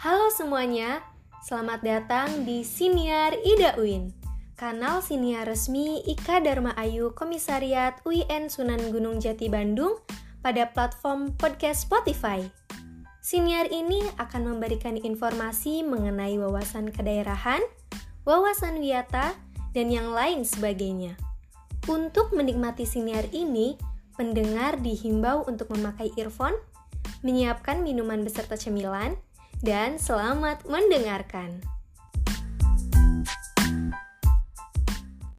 Halo semuanya, selamat datang di Siniar Ida Uin, kanal siniar resmi Ika Dharma Ayu Komisariat UIN Sunan Gunung Jati Bandung pada platform podcast Spotify. Siniar ini akan memberikan informasi mengenai wawasan kedaerahan, wawasan wiyata, dan yang lain sebagainya. Untuk menikmati siniar ini, pendengar dihimbau untuk memakai earphone, menyiapkan minuman beserta cemilan, dan selamat mendengarkan.